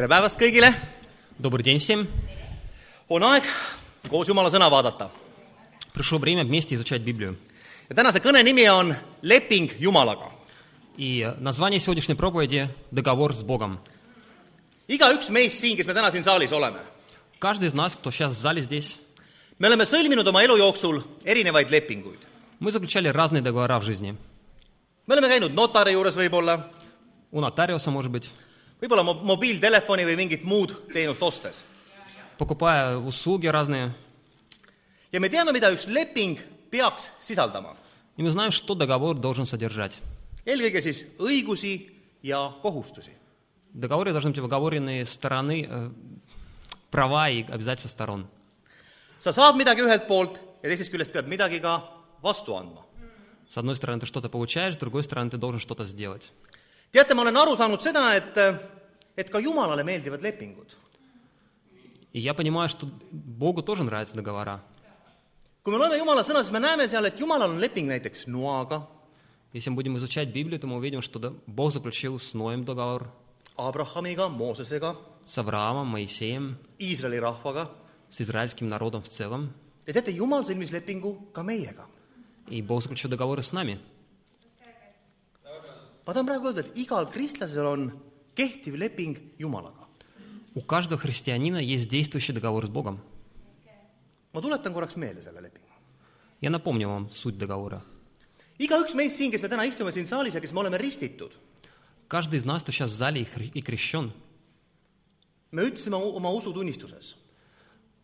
tere päevast kõigile! on aeg koos Jumala sõna vaadata. ja tänase kõne nimi on Leping Jumalaga. igaüks meist siin, kes me täna siin saalis oleme. me oleme sõlminud oma elu jooksul erinevaid lepinguid. me oleme käinud notari juures võib-olla У нотариуса, может быть, võib-olla mo- mobiiltelefoni või mingit muud teenust ostes. покупая услуги разные. ja me teame, mida üks leping peaks sisaldama. И мы знаем, что договор должен содержать. eelkõige siis õigusi ja kohustusi. В договоре должны быть оговоренные стороны, э, права и обязательства сторон. sa saad midagi ühelt poolt ja teisest küljest pead midagi ka vastu andma. С одной стороны, ты что-то получаешь, с другой стороны, ты должен что-то сделать. teate, ma olen aru saanud seda, et, et ka Jumalale meeldivad lepingud. И я понимаю, что Богу тоже нравятся договора. kui me loeme Jumala sõna, siis me näeme seal, et Jumalal on leping näiteks Noaga, Если мы будем изучать Библию, то мы увидим, что да- Бог заключил с Ноем договор, Abrahamiga, Moosesega, с Авраамом, Моисеем, Iisraeli rahvaga с израильским народом в целом. ja teate, Jumal sõlmis lepingu ka meiega. И Бог заключил договоры с нами. ma tahan praegu öelda, et igal kristlasel on kehtiv leping Jumalaga. У каждого христианина есть действующий договор с Богом. ma tuletan korraks meelde selle lepingu. Я напомню вам суть договора. igaüks meist siin, kes me täna istume siin saalis ja kes me oleme ristitud, Каждый из нас, кто сейчас в зале и хри- и крещен, me ütlesime o- oma usutunnistuses,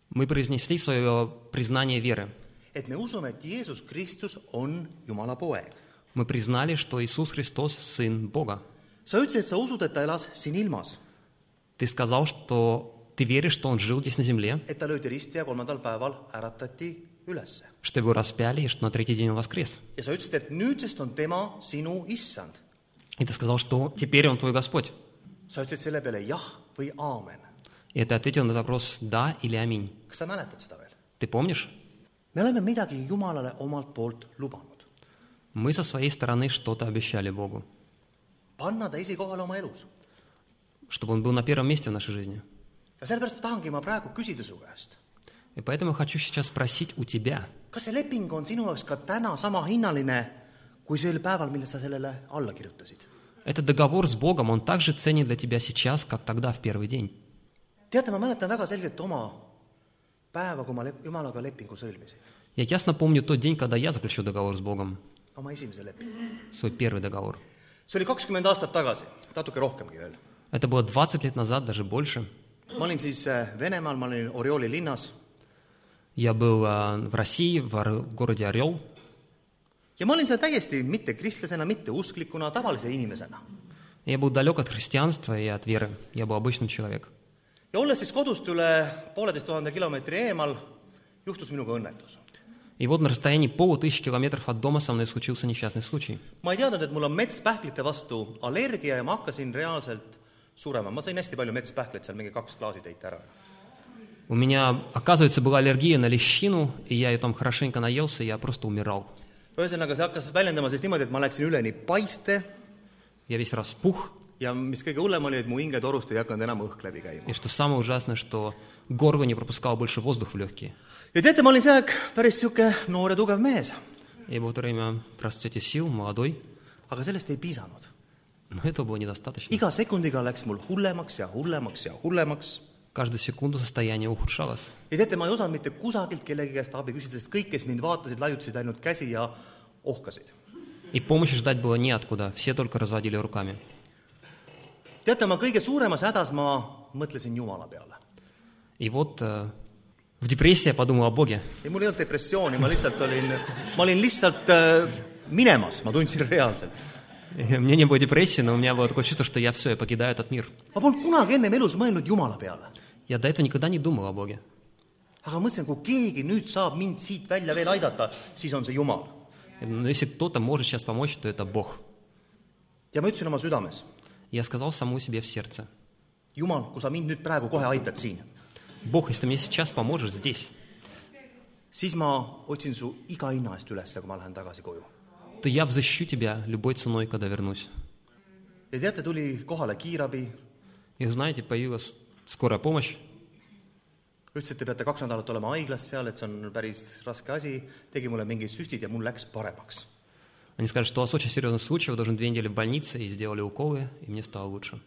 мы произнесли свое признание веры. et me usume, et Jeesus Kristus on Jumala poeg. Мы признали, что Иисус Христос – Сын Бога. sa ütlesid, et sa usud, et ta elas siin ilmas, Ты сказал, что ты веришь, что Он жил здесь на земле, et ta löödi risti ja kolmandal päeval äratati ülesse. что Его распяли и что на третий день Он воскрес. ja sa ütlesid, et nüüdsest on tema sinu issand. И ты сказал, что теперь Он твой Господь. sa ütlesid selle peale jah või aamen. И ты ответил на вопрос «да» или «аминь». kas sa mäletad seda veel? Ты помнишь? me oleme midagi Jumalale omalt poolt lubanud. Мы со своей стороны что-то обещали Богу, panna ta esikohale oma elus. чтобы Он был на первом месте в нашей жизни. ja sellepärast tahangi ma praegu küsida su käest, И поэтому хочу сейчас спросить у тебя, kas see leping on sinu jaoks ka täna sama hinnaline kui sel päeval, mil sa sellele alla kirjutasid? этот договор с Богом, он также ценен для тебя сейчас, как тогда, в первый день. teate, ma mäletan väga selgelt oma päeva, kui ma lep-, Jumalaga lepingu sõlmisin, Я ясно помню тот день, когда я заключил договор с Богом, oma esimese lepingu. свой первый договор. see oli kakskümmend aastat tagasi, natuke rohkemgi veel. Это было 20 лет назад, даже больше. ma olin siis äh, Venemaal, ma olin Orioli linnas Я был а, в России, в, Ор- в городе Орел, ja ma olin seal täiesti mitte kristlasena, mitte usklikuna, tavalise inimesena. Я был далек от христианства и от веры. Я был обычным человек. ja olles siis kodust üle pooleteist tuhande kilomeetri eemal, juhtus minuga õnnetus. И вот на расстоянии полутысячи километров от дома со мной случился несчастный случай. ma ei teadnud, et mul on metspähklite vastu allergia ja ma hakkasin reaalselt surema, ma sõin hästi palju metspähkleid seal, mingi kaks klaasitäit ära. У меня, оказывается, была аллергия на лещину, и я ее там хорошенько наелся, и я просто умирал. ühesõnaga, see hakkas väljendama siis niimoodi, et ma läksin üleni paiste Я весь распух, ja mis kõige hullem oli, et mu hingetorust ei hakanud enam õhk läbi käima. и что самое ужасное, что горло не пропускало больше воздух в легкие. ja teate, ma olin see aeg päris niisugune noor ja tugev mees, Я был в то время в расцвете сил, молодой, aga sellest ei piisanud. но этого было недостаточно. iga sekundiga läks mul hullemaks ja hullemaks ja hullemaks Каждую секунду состояние ухудшалось. ja teate, ma ei osanud mitte kusagilt kellegi käest abi küsida, sest kõik, kes mind vaatasid, laiutasid ainult käsi ja ohkasid. И помощи ждать было неоткуда, все только разводили руками. teate, oma kõige suuremas hädas ma mõtlesin Jumala peale. И вот э, в депрессии я подумал о Боге. ei, mul ei olnud depressiooni, ma lihtsalt olin, ma olin lihtsalt äh, minemas, ma tundsin reaalselt. И Мне не было депрессии, но у меня было такое чувство, что я все, я покидаю этот мир. ma polnud kunagi ennem elus mõelnud Jumala peale. Я до этого никогда не думал о Боге. aga mõtlesin, kui keegi nüüd saab mind siit välja veel aidata, siis on see Jumal. Но если кто-то может сейчас помочь, то это Бог. ja ma ütlesin oma südames, Я сказал самому себе в сердце, Jumal, kui sa mind nüüd praegu kohe aitad siin, Бог, если ты мне сейчас поможешь здесь, siis ma otsin su iga hinna eest üles, kui ma lähen tagasi koju. то я взыщу тебя любой ценой, когда вернусь. ja teate, tuli kohale kiirabi, И знаете, появилась скорая помощь. ütles , et te peate kaks nädalat olema haiglas seal , et see on päris raske asi , tegi mulle mingid süstid ja mul läks paremaks . Они сказали, что у вас очень серьезный случай, вы должны две недели в больнице, и сделали уколы, и мне стало лучше.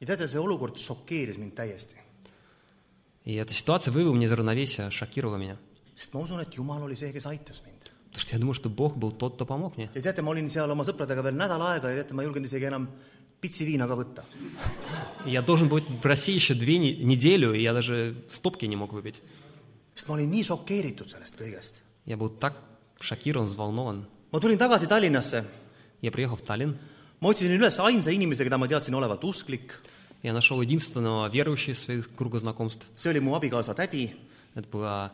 ja teate , see olukord šokeeris mind täiesti , И эта ситуация вывела меня из равновесия, шокировала меня. sest ma usun , et Jumal oli see , kes aitas mind . Потому что я думаю, что Бог был тот, кто помог мне. ja teate , ma olin seal oma sõpradega veel nädal aega ja teate , ma ei julgenud isegi enam pitsi viina ka võtta . И Я должен был в России еще две не- неделю, и я даже стопки не мог выпить. sest ma olin nii šokeeritud sellest kõigest . Я был так шокирован, взволнован. ma tulin tagasi Tallinnasse , Я приехал в Таллин, ma otsisin üles ainsa inimese , keda ma teadsin olevat usklik , я нашел единственного верующего из своих круга знакомств. see oli mu abikaasa tädi Это была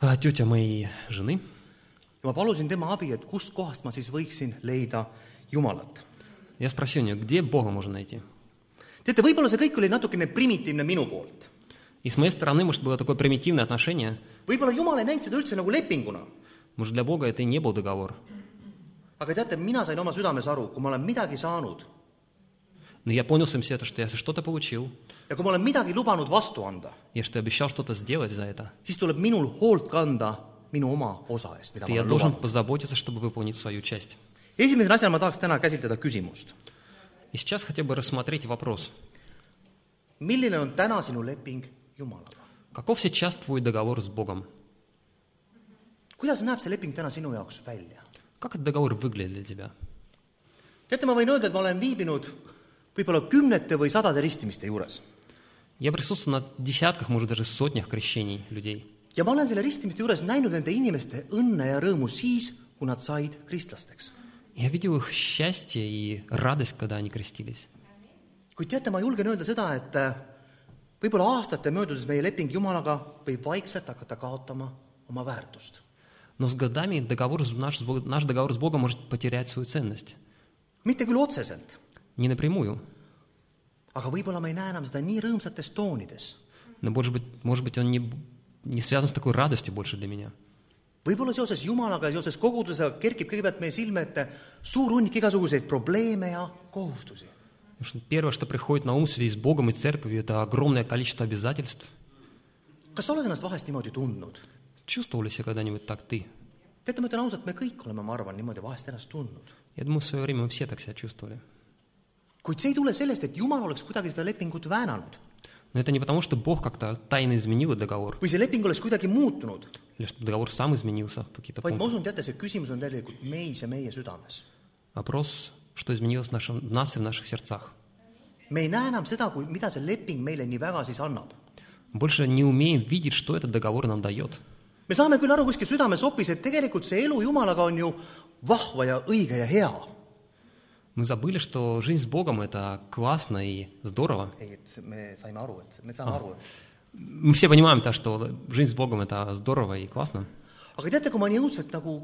а, тетя моей жены. ja ma palusin tema abi , et kust kohast ma siis võiksin leida Jumalat . Я спросил у нее, где Бога можно найти? teate , võib-olla see kõik oli natukene primitiivne minu poolt . И с моей стороны, может, было такое примитивное отношение. võib-olla Jumal ei näinud seda üldse nagu lepinguna . Может, для Бога это и не был договор. aga teate , mina sain oma südames aru , kui ma olen midagi saanud Но я понял в своем сердце, что если что-то получил, ja kui ma olen midagi lubanud vastu anda , я что обещал что-то сделать за это, siis tuleb minul hoolt kanda minu oma osa eest , mida то ma я olen должен lubanud . позаботиться, чтобы выполнить свою часть. esimese asjana ma tahaks täna käsitleda küsimust . И сейчас хотел бы рассмотреть вопрос. milline on täna sinu leping Jumalaga ? Каков сейчас твой договор с Богом? kuidas näeb see leping täna sinu jaoks välja ? Как этот договор выглядит для тебя? teate , ma võin öelda , et ma olen viibinud võib-olla kümnete või sadade ristimiste juures Я присутствовал на десятках, может, даже сотнях крещений людей. ja ma olen selle ristimiste juures näinud nende inimeste õnne ja rõõmu siis , kui nad said kristlasteks . Я видел их счастье и радость, когда они крестились. kuid teate , ma julgen öelda seda , et äh, võib-olla aastate möödudes meie leping Jumalaga võib vaikselt hakata kaotama oma väärtust . Но с годами договор, с- наш, с Бог- наш договор с Богом может потерять свою ценность. mitte küll otseselt , Не напрямую, aga võib-olla ma ei näe enam seda nii rõõmsates toonides . но, может быть, может быть он не, не связан с такой радостью больше для меня. võib-olla seoses Jumalaga ja seoses kogudusega kerkib kõigepealt meie silme ette suur hunnik igasuguseid probleeme ja kohustusi . Потому что первое, что приходит на ум в связи с Богом и церковью, это огромное количество обязательств. kas sa oled ennast vahest niimoodi tundnud ? Чувствовал ли себя когда-нибудь так ты? teate , ma ütlen ausalt , me kõik oleme , ma arvan , niimoodi vahest ennast tundnud . Я думаю, в свое время мы все так себя чувствовали. kuid see ei tule sellest , et Jumal oleks kuidagi seda lepingut väänanud Но это не потому, что Бог как-то тайно изменил договор, või see leping oleks kuidagi muutunud , или что договор сам изменился в какие-то vaid ma пункты. usun , teate , see küsimus on tegelikult meis ja meie südames . Вопрос, что изменилось в, нашем, в нас и в наших сердцах. me ei näe enam seda , kui , mida see leping meile nii väga siis annab . Больше не умеем видеть, что этот договор нам дает. me saame küll aru kuskil südamesopis , et tegelikult see elu Jumalaga on ju vahva ja õige ja hea . Мы забыли, что жизнь с Богом – это классно и здорово. et Мы все понимаем, да, что жизнь с Богом – это здорово и классно. aga teate, kui ma nii õudselt nagu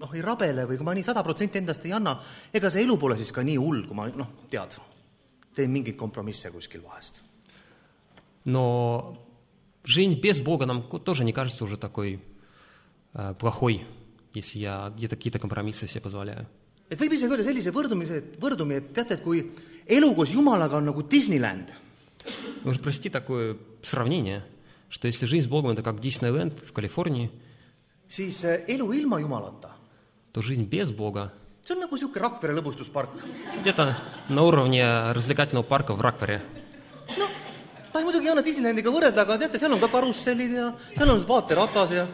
noh, ei rabele või kui ma nii sada protsenti endast ei anna, ega see elu pole siis ka nii hull, kui ma noh, tead, teen mingeid kompromisse kuskil vahest. Но жизнь без Бога нам тоже не кажется уже такой э, плохой, если я где-то какие-то компромиссы себе позволяю. et võib isegi öelda sellise võrdumise , võrdumi , et teate , et kui elu koos Jumalaga on nagu Disneyland , Можно провести такое сравнение, что если жизнь с Богом – это как Диснейленд в Калифорнии, siis äh, elu ilma Jumalata , то жизнь без Бога see on nagu niisugune Rakvere lõbustuspark . где-то на уровне развлекательного парка в Раквере. noh , ta ei muidugi ei anna Disneylandiga võrrelda , aga teate , seal on ka karussellid ja seal on vaateratas ja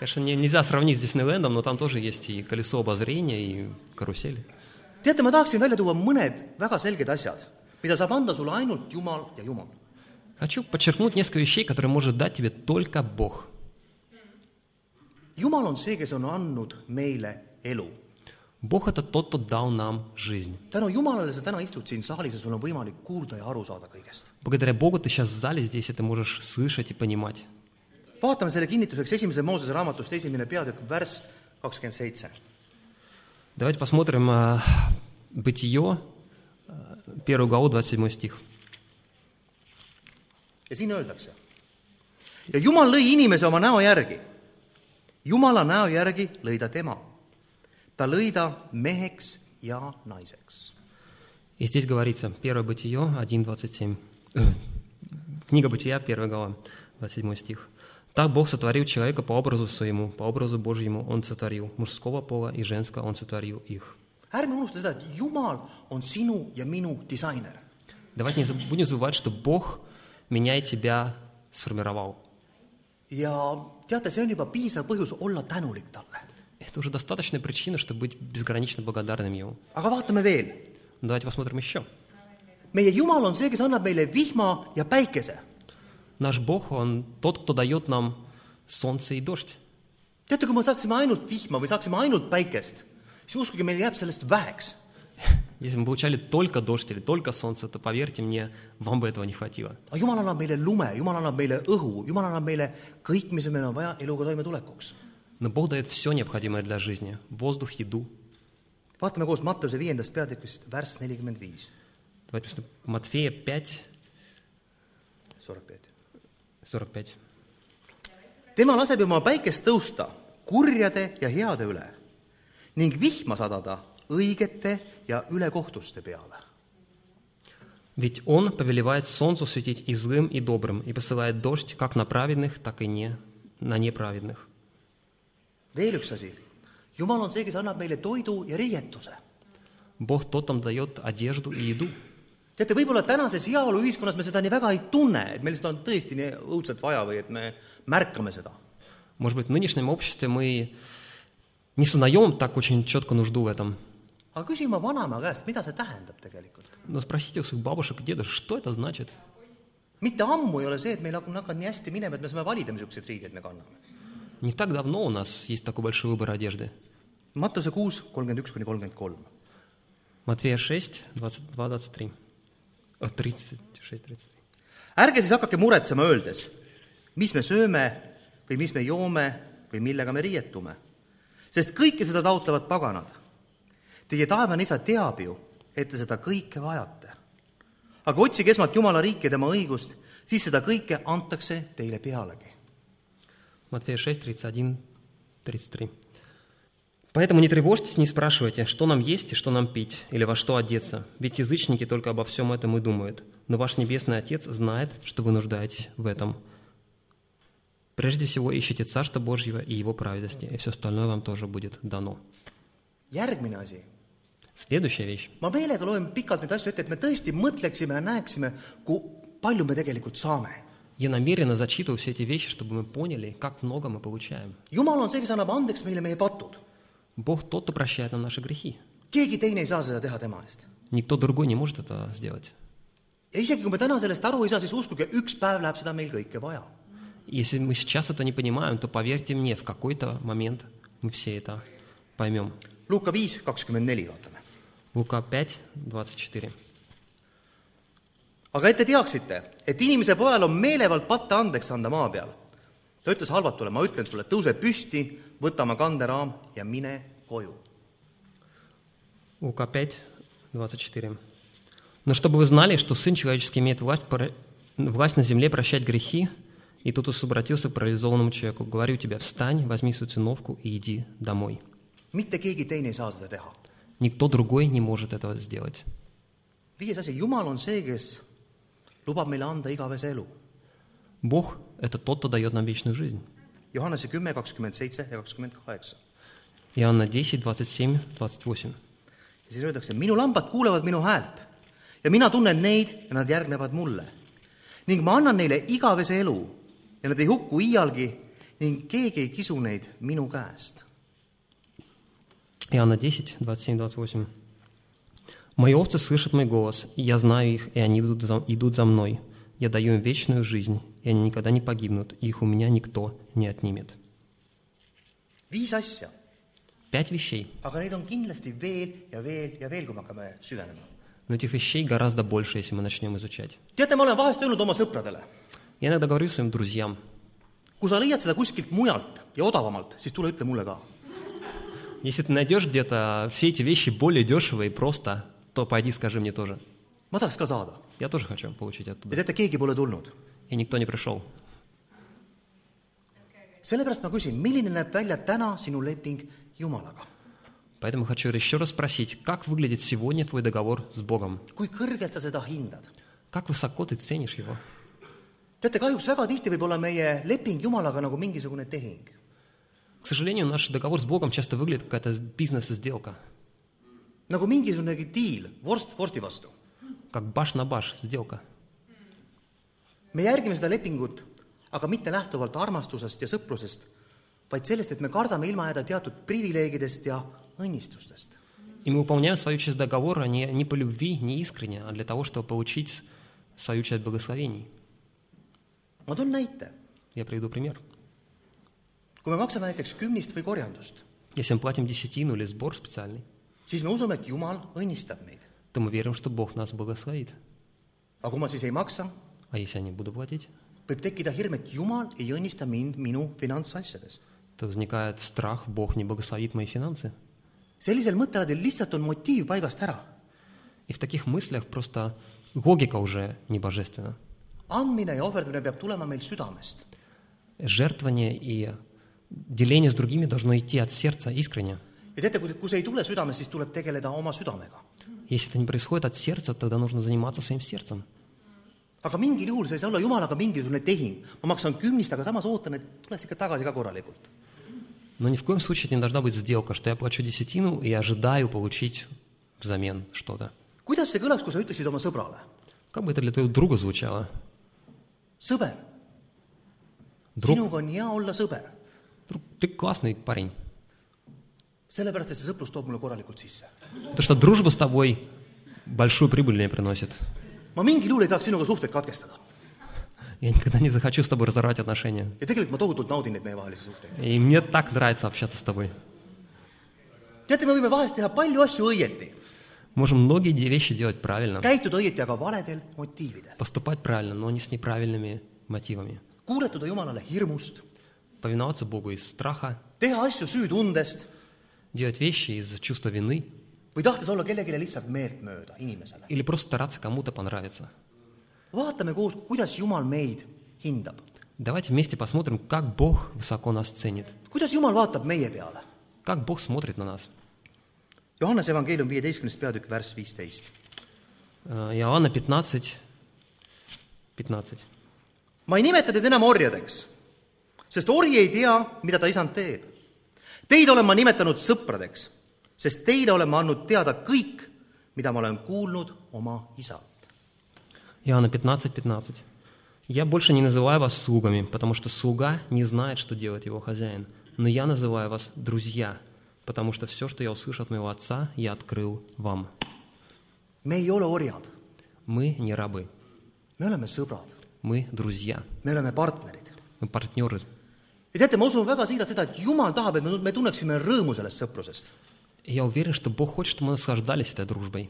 Конечно, не- nельзя сравнить с Диснейлендом, но там тоже есть и колесо обозрения, и карусель. teate , ma tahaksin välja tuua mõned väga selged asjad , mida saab anda sulle ainult Jumal ja Jumal . Хочу подчеркнуть несколько вещей, которые может дать тебе только Бог. Jumal on see , kes on andnud meile elu . Бог – это тот, кто дал нам жизнь. tänu Jumalale sa täna istud siin saalis ja sul on võimalik kuulda ja aru saada kõigest . Благодаря Богу ты сейчас в зале здесь, и ты можешь слышать и понимать. vaatame selle kinnituseks esimese Moosese raamatust esimene peatükk , värss kakskümmend seitse . Давайте посмотрим э, Бытие, э, первую главу, 27 стих. ja siin öeldakse . ja Jumal lõi inimese oma näo järgi . Jumala näo järgi lõi ta tema . ta lõi ta meheks ja naiseks . И здесь говорится, 1 Бытие 1.27. Э, Книга Бытия, 1 глава, 27 стих. «Так Бог сотворил человека по образу своему, по образу Божьему Он сотворил, мужского пола и женского Он сотворил их». ärme unusta seda, et Jumal on sinu ja minu disainer. Давайте не будем забывать, что Бог меня и тебя сформировал. ja teate, see on juba piisav põhjus olla tänulik talle. Это уже достаточная причина, чтобы быть безгранично благодарным Ему. aga vaatame veel. Давайте посмотрим еще. meie Jumal on see, kes annab meile vihma ja päikese. Наш Бог, Он тот, кто дает нам солнце и дождь. teate , kui me saaksime ainult vihma või saaksime ainult päikest , siis uskuge , meil jääb sellest väheks . Если мы получали только дождь или только солнце, то поверьте мне, вам бы этого не хватило. aga Jumal annab meile lume , Jumal annab meile õhu , Jumal annab meile kõik , mis meil on vaja eluga toimetulekuks . Но Бог дает все необходимое для жизни. Воздух, еду. vaatame koos Mattuse viiendast peatükist , värss nelikümmend viis , Давайте посмотрим. Матфея 5, sorry , Peet . 45. tema laseb oma päikest tõusta kurjade ja heade üle ning vihma sadada õigete ja ülekohtuste peale . Ведь Он повелевает солнцу светить и злым, и добрым, и посылает дождь как на праведных, так и не на неправедных. veel üks asi , Jumal on see , kes annab meile toidu ja riietuse . Бог тот нам дает одежду и еду. teate , võib-olla tänases heaoluühiskonnas me seda nii väga ei tunne , et meil seda on tõesti nii õudselt vaja või et me märkame seda . Может быть, в нынешнем обществе мы не сознаем так очень четко нужду в этом. aga küsi oma vanaema käest , mida see tähendab tegelikult . Но спросите у своих бабушек и дедушек, что это значит? mitte ammu ei ole see , et meil on hakanud nii hästi minema , et me saame valida , missuguseid riideid me kanname . Не так давно у нас есть такой большой выбор одежды. Mattuse kuus , kolmkümmend üks kuni kolmkümmend kolm . Матфея 6, 22, 23. О, 36, 33. ärge siis hakake muretsema , öeldes , mis me sööme või mis me joome või millega me riietume , sest kõike seda taotlevad paganad . Teie taevane isa teab ju , et te seda kõike vajate . aga otsige esmalt Jumala riiki ja tema õigust , siis seda kõike antakse teile pealegi . Матфея 6, 31, 33. Поэтому не тревожьтесь, не спрашивайте, что нам есть и что нам пить, или во что одеться, ведь язычники только обо всем этом и думают. Но ваш Небесный Отец знает, что вы нуждаетесь в этом. Прежде всего ищите Царство Божьего и Его праведности, и все остальное вам тоже будет дано. järgmine asi, Следующая вещь. ma meelega loen pikalt neid asju ette, et me tõesti mõtleksime ja näeksime, kui palju me tegelikult saame. Я намеренно зачитываю все эти вещи, чтобы мы поняли, как много мы получаем. jumal on see, kes annab andeks meile meie patud. Бог тот, кто прощает нам наши грехи. keegi teine ei saa seda teha tema eest . Никто другой не может это сделать. ja isegi kui me täna sellest aru ei saa , siis uskuge , üks päev läheb seda meil kõike vaja . Если мы сейчас это не понимаем, то поверьте мне, в какой-то момент мы все это поймем. Luuka viis kakskümmend neli , vaatame . Лука 5, 24. aga et te teaksite , et inimese pojal on meelevald patte andeks anda maa peal . ta ütles halvatule , ma ütlen sulle , tõuse püsti , võta oma kanderaam ja mine koju . Лука 5, 24. Но чтобы вы знали, что Сын Человеческий имеет власть, пора- власть на земле прощать грехи, и тут Иисус обратился к парализованному человеку. Говорю тебе, встань, возьми свою циновку и иди домой. mitte keegi teine ei saa seda teha . Никто другой не может этого сделать. viies asi , Jumal on see , kes lubab meile anda igavese elu . Бог – это тот, кто дает нам вечную жизнь. Johannese kümme , kakskümmend seitse ja kakskümmend kaheksa . Иоанна 10, 27, 28. ja siin öeldakse , minu lambad kuulevad minu häält ja mina tunnen neid ja nad järgnevad mulle . ning ma annan neile igavese elu ja nad ei hukku iialgi ning keegi ei kisu neid minu käest . Иоанна 10, 27, 28. «Мои овцы слышат мой голос, и я знаю их, и они идут за, идут за мной. Я даю им вечную жизнь, и они никогда не погибнут, и их у меня никто не отнимет». viis asja, Пять вещей. aga neid on kindlasti veel ja veel ja veel, kui me hakkame süvenema. Но этих вещей гораздо больше, если мы начнем изучать. teate, ma olen vahest öelnud oma sõpradele, Я иногда говорю своим друзьям, kui sa leiad seda kuskilt mujalt ja odavamalt, siis tule ütle mulle ka. если ты найдешь где-то все эти вещи более дешево и просто, то пойди скажи мне тоже. ma tahaks ka saada. Я тоже хочу получить ja оттуда. teate, keegi pole tulnud. И никто не пришел. sellepärast ma küsin , milline näeb välja täna sinu leping Jumalaga ? Поэтому хочу еще раз спросить, как выглядит сегодня твой договор с Богом? kui kõrgelt sa seda hindad? Как высоко ты ценишь его? teate, kahjuks väga tihti võib olla meie leping Jumalaga nagu mingisugune tehing. К сожалению, наш договор с Богом часто выглядит как какая-то бизнес-сделка, nagu mingisugune diil vorst vorsti vastu. как баш на баш сделка. me järgime seda lepingut, aga mitte lähtuvalt armastusest ja sõprusest, vaid sellest, et me kardame ilma jääda teatud privileegidest ja õnnistustest. И мы выполняем свою часть договора не, не по любви, не искренне, а для того, чтобы получить свою часть благословений. ma toon näite. Я приведу пример. kui me maksame näiteks kümnist või korjandust, Если мы платим десятину или сбор специальный, siis me usume, et Jumal õnnistab meid. то мы верим, что Бог нас благословит. aga kui ma siis ei maksa, А если я не буду платить, võib tekkida hirm, et Jumal ei õnnista mind minu finantsasjades. то возникает страх, Бог не благословит мои финансы. sellisel mõttelaadil lihtsalt on motiiv paigast ära. И в таких мыслях просто логика уже не божественна. andmine ja ohverdamine peab tulema meil südamest. Жертвование и деление с другими должно идти от сердца искренне. ja teate, kui, kui see ei tule südamest, siis tuleb tegeleda oma südamega. Если это не происходит от сердца, тогда нужно заниматься своим сердцем. Aga mingil juhul see ei saa olla Jumalaga mingisugune tehing. ma maksan kümnist, aga samas ootan, et tuleks ikka tagasi ka korralikult. Но ни в коем случае это не должна быть сделка, что я плачу десятину и ожидаю получить взамен что-то. kuidas see kõlaks, kui sa ütleksid oma sõbrale? Как бы это для твоего друга звучало? sõber, Друг, sinuga on hea olla sõber, друг, ты классный парень. sellepärast et see sõprus toob mulle korralikult sisse. Потому что дружба с тобой большую прибыль мне приносит. ma mingil juhul ei tahaks sinuga suhteid katkestada. Я никогда не захочу с тобой разорвать отношения. ja tegelikult ma tohutult naudin neid meievahelisi suhteid. И мне так нравится общаться с тобой. teate, me võime vahest teha palju asju õieti, Можем многие де- вещи делать правильно, käituda õieti, aga valedel motiividel, поступать правильно, но не с неправильными мотивами. kuuletuda Jumalale hirmust, Повиноваться Богу из страха, teha asju süütundest делать вещи из чувства вины või tahtes olla kellelegi lihtsalt meeltmööda inimesele. или просто стараться кому-то понравиться. vaatame koos, kuidas Jumal meid hindab. Давайте вместе посмотрим, как Бог высоко нас ценит, kuidas Jumal vaatab meie peale? как Бог смотрит на нас. Johannese evangeelium viieteistkümnes peatükk, värss viisteist. Э, Иоанна 15, 15. ma ei nimeta teid enam orjadeks, sest ori ei tea, mida ta isand teeb. Teid olen ma nimetanud sõpradeks, sest teile olen ma andnud teada kõik, mida ma olen kuulnud oma isalt. Иоанна 15, 15. «Я больше не называю вас слугами, потому что слуга не знает, что делает его хозяин, но я называю вас друзья, потому что все, что я услышал от моего отца, я открыл вам». me ei ole orjad, Мы не рабы, me oleme sõbrad, мы друзья, me oleme partnerid. мы партнеры. ja teate, ma usun väga siiralt seda, et Jumal tahab, et me, me tunneksime rõõmu sellest sõprusest. И я уверен, что Бог хочет, чтобы мы наслаждались этой дружбой,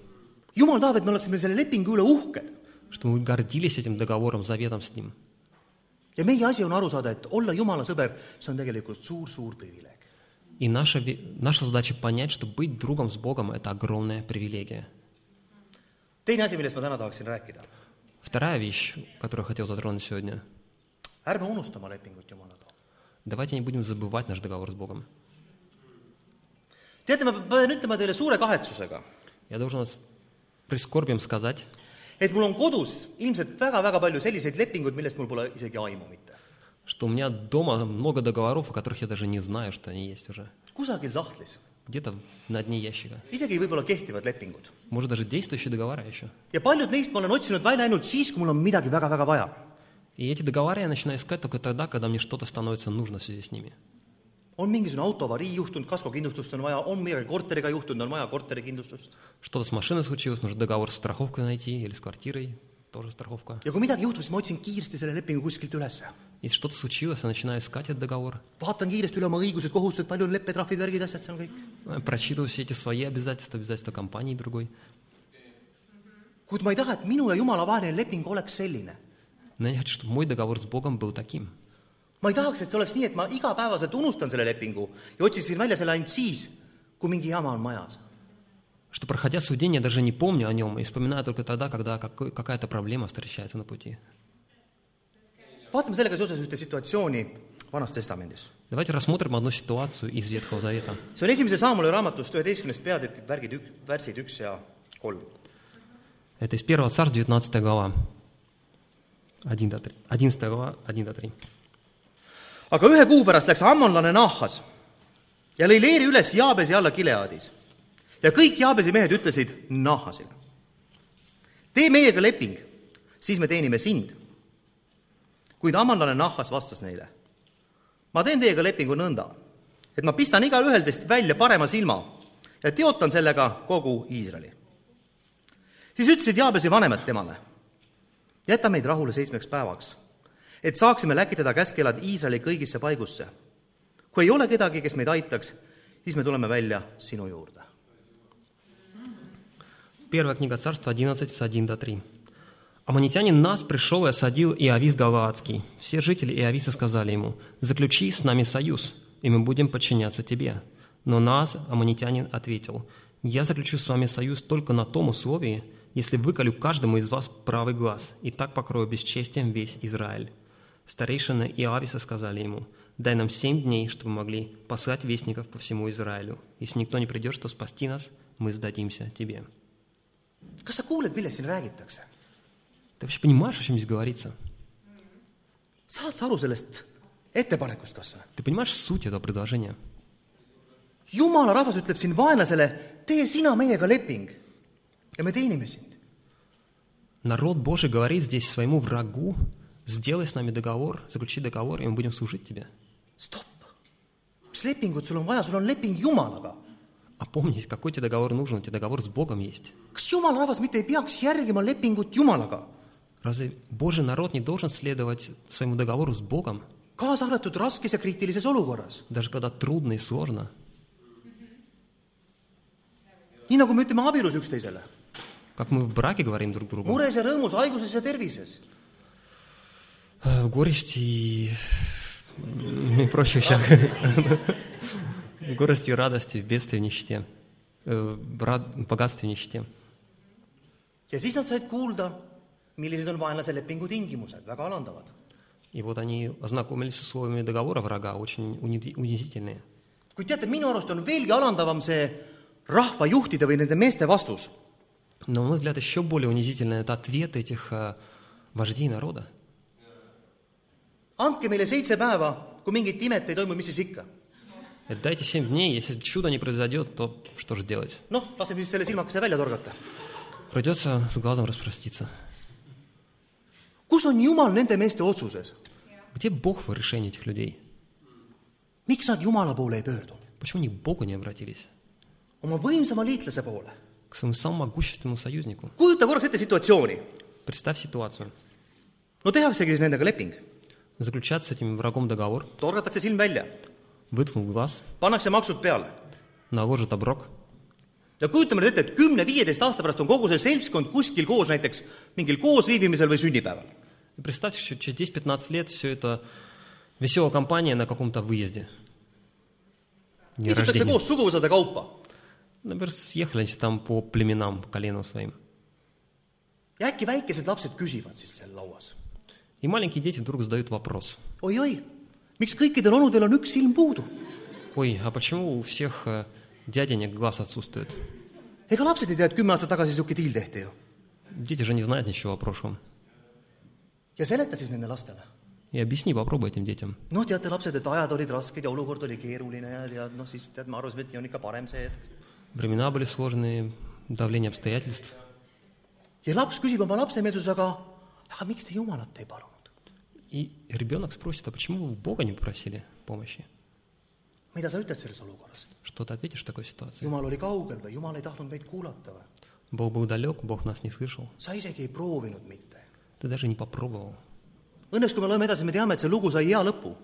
Jumal tahab, et me oleksime selle lepingu üle uhked. чтобы мы гордились этим договором, заветом с Ним. ja meie asi on aru saada, et olla Jumala sõber, see on tegelikult suur-suur privileeg. И наша, наша задача понять, что быть другом с Богом – это огромная привилегия. teine asi, millest ma täna tahaksin rääkida. Вторая вещь, которую я хотел затронуть сегодня. ärme unusta oma lepingut Jumalaga. Давайте не будем забывать наш договор с Богом. teate, ma pean ütlema teile suure kahetsusega, Я должен вас прискорбием сказать, et mul on kodus ilmselt väga-väga palju selliseid lepinguid, millest mul pole isegi aimu mitte. что у меня дома много договоров, о которых я даже не знаю, что они есть уже. kusagil sahtlis, Где-то на дне ящика. isegi võib-olla kehtivad lepingud. Может, даже действующие договора еще. ja paljud neist ma olen otsinud välja ainult siis, kui mul on midagi väga-väga vaja. И эти договора я начинаю искать только тогда, когда мне что-то становится нужно в связи с ними. On mingisugune autoavarii juhtunud, kaskokindlustust on vaja, on midagi korteriga juhtunud, on vaja korterikindlustust. Что-то с машиной случилось, нужно договор с страховкой найти или с квартирой, тоже страховка. ja kui midagi juhtub, siis ma otsin kiiresti selle lepingu kuskilt ülesse. Если что-то случилось, я начинаю искать этот договор, vaatan kiiresti üle oma õigused, kohustused, palju on leppetrahvid, värgid, asjad seal kõik. э, прочитываю все эти свои обязательства, обязательства компании другой. kuid ma ei taha, et minu ja Jumala vaheline leping oleks selline. Но я не хочу, чтобы мой договор с Богом был таким. ma ei tahaks, et see oleks nii, et ma igapäevaselt unustan selle lepingu ja otsiksin välja selle ainult siis, kui mingi jama on majas. Что, проходя свой день, я даже не помню о нем и вспоминаю только тогда, когда какой- какая-то проблема встречается на пути. vaatame sellega seoses ühte situatsiooni Vanas Testamendis. Давайте рассмотрим одну ситуацию из Ветхого Завета. see on esimese Saamuli raamatust üheteistkümnest peatükk , värgid ük- , värsid üks ja kolm . Это из 1 Царств, 19 глава. 1 до 3. 11 глава, 1 до 3. aga ühe kuu pärast läks ammonlane Naahas ja lõi leeri üles Jaabesi alla Gileadis. ja kõik Jaabesi mehed ütlesid Naahasile, tee meiega leping, siis me teenime sind. kuid ammonlane Naahas vastas neile, ma teen teiega lepingu nõnda, et ma pistan igalühel teist välja parema silma ja teotan sellega kogu Iisraeli. siis ütlesid Jaabesi vanemad temale, jäta meid rahule seitsmeks päevaks et saaksime läkitada käskeelad Iisraeli kõigisse paigusse . kui ei ole kedagi , kes meid aitaks , siis me tuleme välja sinu juurde . Первая книга Царства 11, с 1 до 3. Аммонитянин Нас пришел и осадил Иовис Галаадский. Все жители Иовиса сказали ему, «Заключи с нами союз, и мы будем подчиняться тебе». Но Нас, аммонитянин, ответил, «Я заключу с вами союз только на том условии, если выколю каждому из вас правый глаз, и так покрою бесчестием весь Израиль». Старейшины Иависа сказали ему, «Дай нам семь дней, чтобы могли послать вестников по всему Израилю. Если никто не придет, что спасти нас, мы сдадимся тебе». kas sa kuuled, millest siin räägitakse? Ты вообще понимаешь, о чем здесь говорится? saad sa aru sellest ettepanekust kas või? Ты понимаешь суть этого предложения? jumala rahvas ütleb siin vaenlasele, tee sina meiega leping ja me teenime sind. Народ Божий говорит здесь своему врагу, сделай с нами договор, заключи договор, и мы будем служить тебе. stopp . mis lepingut sul on vaja , sul on leping Jumalaga . А помните, какой тебе договор нужен? У тебя договор с Богом есть. kas jumala rahvas mitte ei peaks järgima lepingut Jumalaga , Разве Божий народ не должен следовать своему договору с Богом, kaasa arvatud raskes ja kriitilises olukorras ? даже когда трудно и сложно? nii nagu me ütleme abielus üksteisele , Как мы в браке говорим друг другу, mures ja rõõmus , haiguses ja tervises . э, в горести и ну, прочих вещах. В горести и радости, в бедствии и нищете, э, в рад- богатстве и нищете. ja siis nad said kuulda, millised on vaenlase lepingu tingimused, väga alandavad. И вот они ознакомились с условиями договора врага, очень уни- унизительные. kuid teate, minu arust on veelgi alandavam see rahvajuhtide või nende meeste vastus. Но, на мой взгляд, еще более унизительно это ответ этих э, вождей народа. andke meile seitse päeva , kui mingit imet ei toimu , mis siis ikka ? Et дайте семь дней, если чудо не произойдет, то что же делать? noh , laseme siis selle silmakese välja torgata . Придется с глазом распроститься. kus on Jumal nende meeste otsuses ? Где Бог в решении этих людей? miks nad Jumala poole ei pöördu ? Почему они к Богу не обратились? oma võimsama liitlase poole . К своему самому могущественному союзнику? kujuta korraks ette situatsiooni . Представь ситуацию. no tehaksegi siis nendega leping , Заключать с этим врагом договор, torgatakse silm välja , выткнут глаз, pannakse maksud peale . наложат оброк, ja kujutame nüüd ette , et kümne-viieteist aasta pärast on kogu see seltskond kuskil koos näiteks mingil koosviibimisel või sünnipäeval . И представьте, что через 10-15 лет все это веселая компания на каком-то выезде. День istutakse рождения. koos suguvõsade kaupa Например, съехали они там по племенам, по коленам своим. ja äkki väikesed lapsed küsivad siis seal lauas . И маленькие дети вдруг задают вопрос. oi-oi , miks kõikidel onudel on üks silm puudu ? Ой, а почему у всех э, дяденек глаз отсутствует? ega lapsed ei tea , et kümme aastat tagasi niisugune diil tehti ju . Дети же не знают ничего о прошлом. ja seleta siis nende lastele . И объясни, попробуй этим детям. noh , teate lapsed , et ajad olid rasked ja olukord oli keeruline ja tead , noh siis tead , me arvasime , et nii on ikka parem see hetk . Времена были сложные, давление обстоятельств. ja laps küsib oma lapsemeelsuses , aga , aga miks te Jumalat ei palunud ? И ребенок спросит, а почему вы у Бога не попросили помощи? mida sa ütled selles olukorras ? Что ты ответишь в такой ситуации? Jumal oli kaugel või Jumal ei tahtnud meid kuulata või ? Бог был далек, Бог нас не слышал. sa isegi ei proovinud mitte . Ты даже не попробовал. Õnneks , kui me loeme edasi , me teame , et see lugu sai hea lõpu .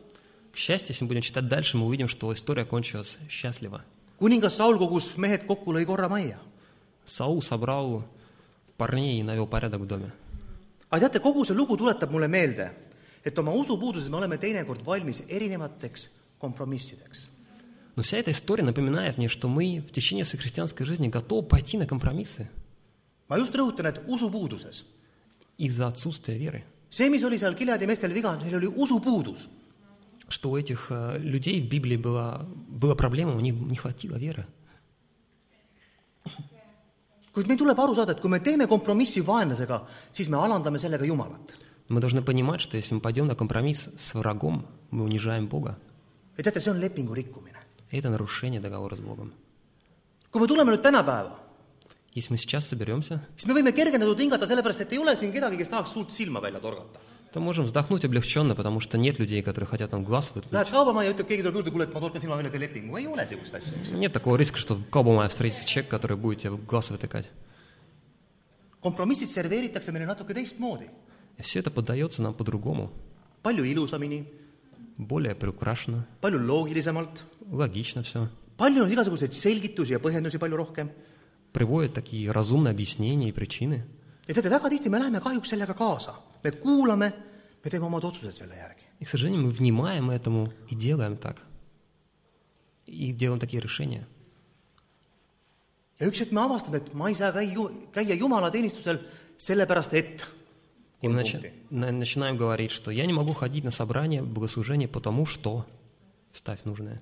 К счастью, если мы будем читать дальше, мы увидим, что история кончилась счастливо. kuningas Saul kogus mehed kokku , lõi korra majja . Саул собрал парней и навел порядок в доме. aga teate , kogu see lugu tuletab mulle meelde , et oma usupuuduses me oleme teinekord valmis erinevateks kompromissideks . Но вся эта история напоминает мне, что мы в течение своей христианской жизни готовы пойти на компромиссы ma just rõhutan , et usupuuduses , из-за отсутствия веры. see , mis oli seal Gileadi meestel viga , neil oli usupuudus . что у этих э, людей в Библии была, была проблема, у них не хватило веры. kuid meil tuleb aru saada, et kui me teeme kompromissi vaenlasega, siis me alandame sellega Jumalat. Мы должны понимать, что если мы пойдем на компромисс с врагом, мы унижаем Бога. ja teate, see on lepingu rikkumine. Это нарушение договора с Богом. kui me tuleme nüüd tänapäeva, Если мы сейчас соберемся, siis me võime kergendatud hingata, sellepärast et ei ole siin kedagi, kes tahaks suurt silma välja torgata. то можем вздохнуть облегченно, потому что нет людей, которые хотят нам глаз выткнуть. Нет такого риска, что в Каубамае встретится человек, который будет тебе глаз вытыкать. kompromissid serveeritakse meile natuke teistmoodi, И все это поддается нам по-другому, palju ilusamini, более приукрашено, palju loogilisemalt, логично все. palju on igasuguseid selgitusi ja põhjendusi palju rohkem. Приводит такие разумные объяснения и причины. ja teate, väga tihti me läheme kahjuks sellega kaasa, me kuulame, me teeme omad otsused selle järgi. И, к сожалению, мы внимаем этому и делаем так. И делаем такие решения. ja üks hetk me avastame, et ma ei saa käia, käia jumalateenistusel sellepärast, et И начи- на- начинаем говорить, что я не могу ходить на собрание, богослужение, потому что... Ставь нужное.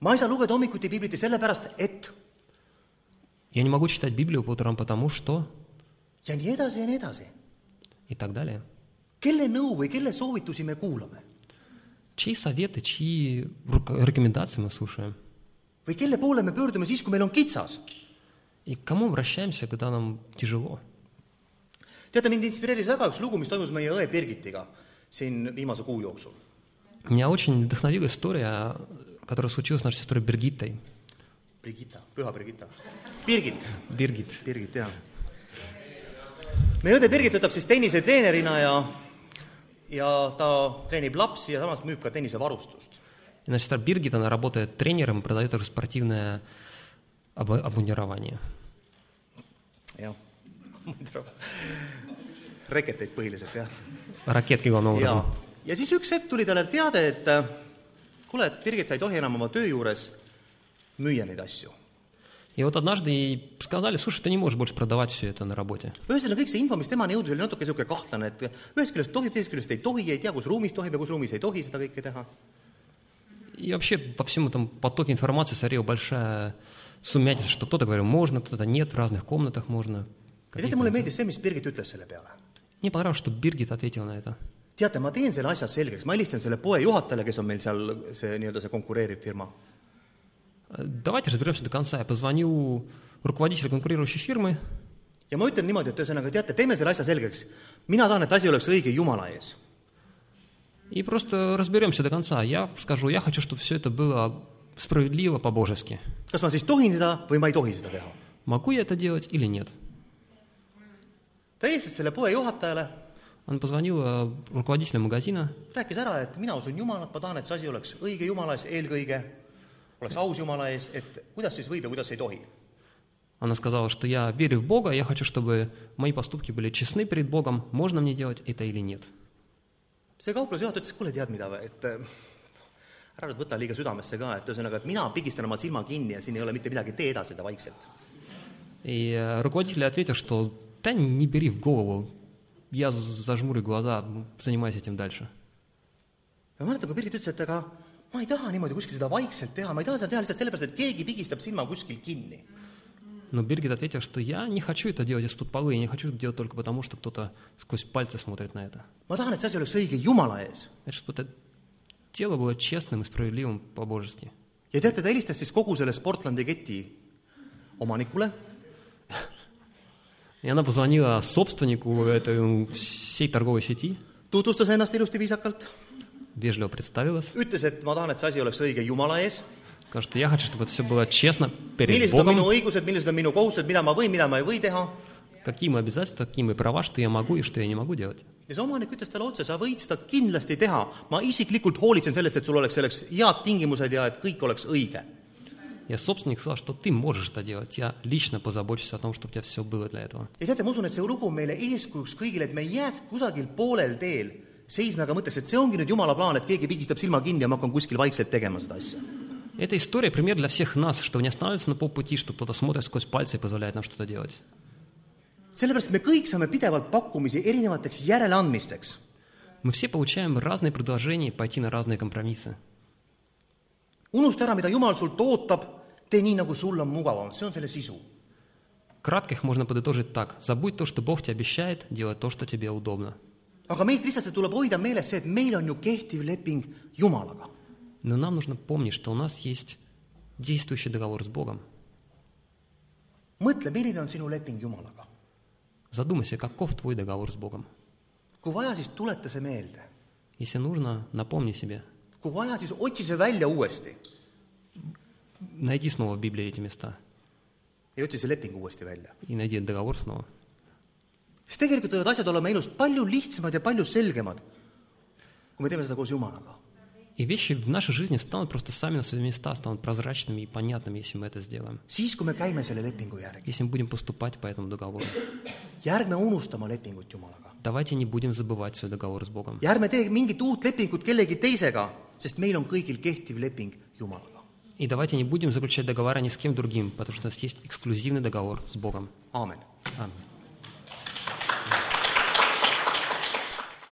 ma ei saa lugeda hommikuti piibliti sellepärast, et Я не могу читать Библию по утрам, потому что... ja nii edasi ja nii edasi. И так далее. kelle nõu või kelle soovitusi me kuulame Чьи советы, чьи рекомендации мы слушаем? või kelle poole me pöördume siis, kui meil on kitsas? И к кому обращаемся, когда нам тяжело? teate, mind inspireeris väga üks lugu, mis toimus meie õe Birgitiga siin viimase kuu jooksul. Меня очень вдохновила история, которая случилась с нашей сестрой Бергиттой. Brigitta, püha Brigitta. Birgit, Биргит. Birgit, jah. meie õde Birgit töötab siis tennisetreenerina ja, ja ta treenib lapsi ja samas müüb ka tennisevarustust. И наша сестра Биргит, она работает тренером, продает также спортивное обо- обмундирование. jah, reketeid põhiliselt, jah. Ракетки главным ja образом. , ja siis üks hetk tuli talle teade, et äh, kuule, et Birgit, sa ei tohi enam oma töö juures müüa neid asju. И вот однажды ей сказали, слушай, ты не можешь больше продавать все это на работе. ühesõnaga, kõik see info, mis temani jõudis, oli natuke niisugune kahtlane, et ühest küljest tohib, teisest küljest ei tohi, ei tea, kus ruumis tohib ja kus ruumis ei tohi seda kõike teha. И вообще по всему там потоке информации царила большая сумятица, что кто-то говорил можно, кто-то нет, в разных комнатах можно. ja teate, mulle meeldis see, mis Birgit ütles selle peale. Мне понравилось, что Биргит ответила на это. teate, ma teen selle asja selgeks, ma helistan selle poe juhatajale, kes on meil seal see nii-öelda see konkureeriv firma. Давайте разберемся до конца. Я позвоню руководителю конкурирующей фирмы, ja ma ütlen niimoodi, et ühesõnaga, teate, teeme selle asja selgeks. mina tahan, et asi oleks õige Jumala ees. и просто разберемся до конца. Я скажу, я хочу, чтобы все это было справедливо, по-божески. kas ma siis tohin seda või ma ei tohi seda teha? Могу я это делать или нет? ta helistas selle poe juhatajale, Он позвонил э, руководителю магазина, rääkis ära, et mina usun Jumalat, ma tahan, et see asi oleks õige Jumala ees eelkõige, oleks aus Jumala ees, et kuidas siis võib ja kuidas ei tohi. Она сказала, что я верю в Бога, я хочу, чтобы мои поступки были честны перед Богом, можно мне делать это или нет. see kauplusjuhataja ütles, kuule, tead mida või, et äh, ära nüüd võta liiga südamesse ka, et ühesõnaga, et mina pigistan oma silma kinni ja siin ei ole mitte midagi, tee edasi seda vaikselt. И э, руководитель ответил, что да не бери в голову, я зажмурю глаза, занимайся этим дальше. ma mäletan, kui Birgit ütles, et aga ma ei taha niimoodi kuskil seda vaikselt teha, ma ei taha seda teha lihtsalt sellepärast, et keegi pigistab silma kuskil kinni. Но Биргит ответил, что я не хочу это делать из-под полы, я не хочу это делать только потому, что кто-то сквозь пальцы смотрит на это. ma tahan, et see asi oleks õige Jumala ees. Значит, чтобы это тело было честным и справедливым по-божески. ja teate, ta helistas siis kogu selle Sportlandi keti omanikule И она позвонила собственнику этой всей торговой сети, tutvustas ennast ilusti viisakalt, вежливо представилась, ütles, et ma tahan, et see asi oleks õige Jumala ees, сказала, что я хочу, чтобы это все было честно перед millised on minu Богом, õigused, millised on minu kohustused, mida ma võin, mida ma ei või teha. какие мои обязательства, какие мои права, что я могу и что я не могу делать. ja see omanik ütles talle otse, sa võid seda kindlasti teha, ma isiklikult hoolitsen sellest, et sul oleks selleks head tingimused ja et kõik oleks õige. Я собственник сказал, что ты можешь это делать, я лично позабочусь о том, чтобы у тебя все было для этого. ja teate, ma usun, et see lugu on meile eeskujuks kõigile, et me ei jääks kusagil poolel teel seisma ega mõtleks, et see ongi nüüd jumala plaan, et keegi pigistab silma kinni ja ma hakkan kuskil vaikselt tegema seda asja. Эта история пример для всех нас, что не останавливаться на полпути, что кто-то смотрит сквозь пальцы и позволяет нам что-то делать. sellepärast me kõik saame pidevalt pakkumisi erinevateks järeleandmisteks. Мы все получаем разные предложения пойти на разные компромиссы. unusta ära , mida Jumal sult ootab , tee nii , nagu sul on mugavam , see on selle sisu . Кратко их можно подытожить так. Забудь то, что Бог тебе обещает, делай то, что тебе удобно. aga meil kristlastel tuleb hoida meeles see , et meil on ju kehtiv leping Jumalaga . Но нам нужно помнить, что у нас есть действующий договор с Богом. mõtle , milline on sinu leping Jumalaga . Задумайся, каков твой договор с Богом. kui vaja , siis tuleta see meelde . Если нужно, напомни себе. kui vaja , siis otsi see välja uuesti Найди снова в Библии эти места ja otsi see leping uuesti välja . и найди этот договор снова. sest tegelikult võivad asjad olema elus palju lihtsamad ja palju selgemad , kui me teeme seda koos Jumalaga . И вещи в нашей жизни станут просто сами на свои места, станут прозрачными и понятными, если мы это сделаем. siis , kui me käime selle lepingu järgi Если мы будем поступать по этому договору. ja ärme unusta oma lepingut Jumalaga . Давайте не будем забывать свой договор с Богом. ja ärme tee mingit uut lepingut kellegi teisega, sest meil on kõigil kehtiv leping Jumalaga. И давайте не будем заключать договора ни с кем другим, потому что у нас есть эксклюзивный договор с Богом. aamen. Аминь.